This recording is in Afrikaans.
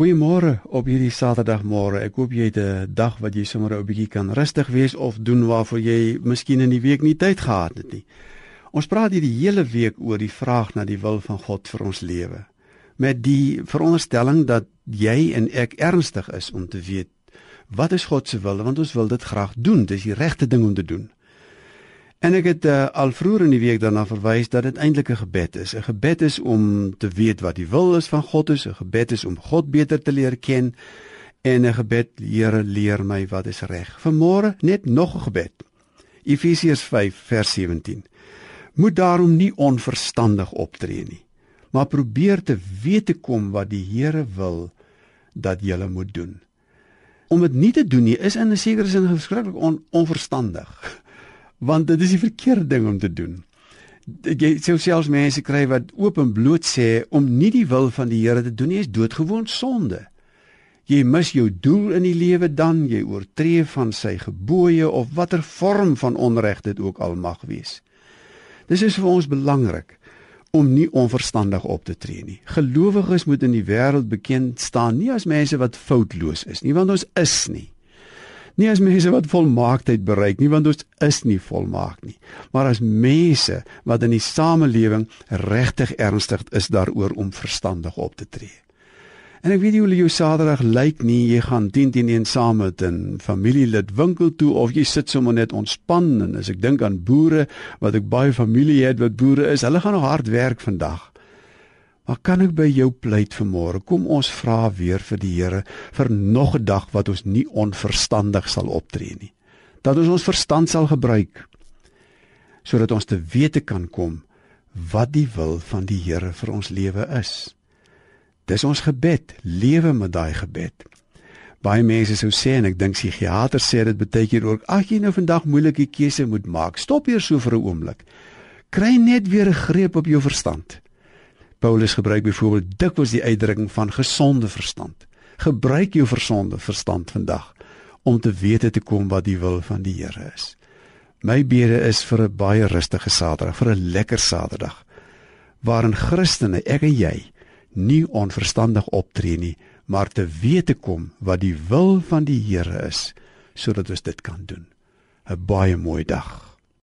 Goeiemôre op hierdie Saterdagmôre. Ek hoop jy het 'n dag wat jy sommer 'n bietjie kan rustig wees of doen waarvoor jy miskien in die week nie tyd gehad het nie. Ons praat hierdie hele week oor die vraag na die wil van God vir ons lewe. Met die veronderstelling dat jy en ek ernstig is om te weet wat is God se wil, want ons wil dit graag doen. Dis die regte ding om te doen. En ek het uh, al vroeër in die week daarna verwys dat dit eintlik 'n gebed is. 'n Gebed is om te weet wat die wil is van God is, 'n gebed is om God beter te leer ken en 'n gebed Here leer my wat is reg. Vanmôre net nog 'n gebed. Efesiërs 5 vers 17. Moet daarom nie onverstandig optree nie, maar probeer te weet te kom wat die Here wil dat jy moet doen. Om dit nie te doen nie is in 'n sekere sin geskrikkelik on, onverstandig want dit is die verkeerde ding om te doen. Jy sou selfs mense kry wat oop en bloot sê om nie die wil van die Here te doen nie is doodgewoon sonde. Jy mis jou doel in die lewe dan jy oortree van sy gebooie of watter vorm van onreg dit ook al mag wees. Dis is vir ons belangrik om nie onverstandig op te tree nie. Gelowiges moet in die wêreld bekend staan nie as mense wat foutloos is nie, want ons is nie nie as mense wat volmaaktheid bereik nie want ons is nie volmaak nie maar as mense wat in die samelewing regtig ernstig is daaroor om verstandig op te tree. En ek weet nie hoe jou Saterdag lyk nie, jy gaan 10 teen 1 saam met 'n familielid winkel toe of jy sit sommer net ontspan en as ek dink aan boere wat ek baie familie het wat boere is, hulle gaan nog hard werk vandag. Maar kan ek by jou pleit vanmôre? Kom ons vra weer vir die Here vir nog 'n dag wat ons nie onverstandig sal optree nie. Dat ons ons verstand sal gebruik sodat ons te wete kan kom wat die wil van die Here vir ons lewe is. Dis ons gebed, lewe met daai gebed. Baie mense sou sê en ek dink psigiaters sê dit beteken ook as jy nou vandag moeilike keuse moet maak, stop hier so vir 'n oomblik. Kry net weer 'n greep op jou verstand. Paulus gebruik byvoorbeeld dikwels die uitdrukking van gesonde verstand. Gebruik jou versonde verstand vandag om te weet te kom wat die wil van die Here is. My bede is vir 'n baie rustige Saterdag, vir 'n lekker Saterdag waarin Christene, ek en jy, nie onverstandig optree nie, maar te weet te kom wat die wil van die Here is sodat ons dit kan doen. 'n Baie mooi dag.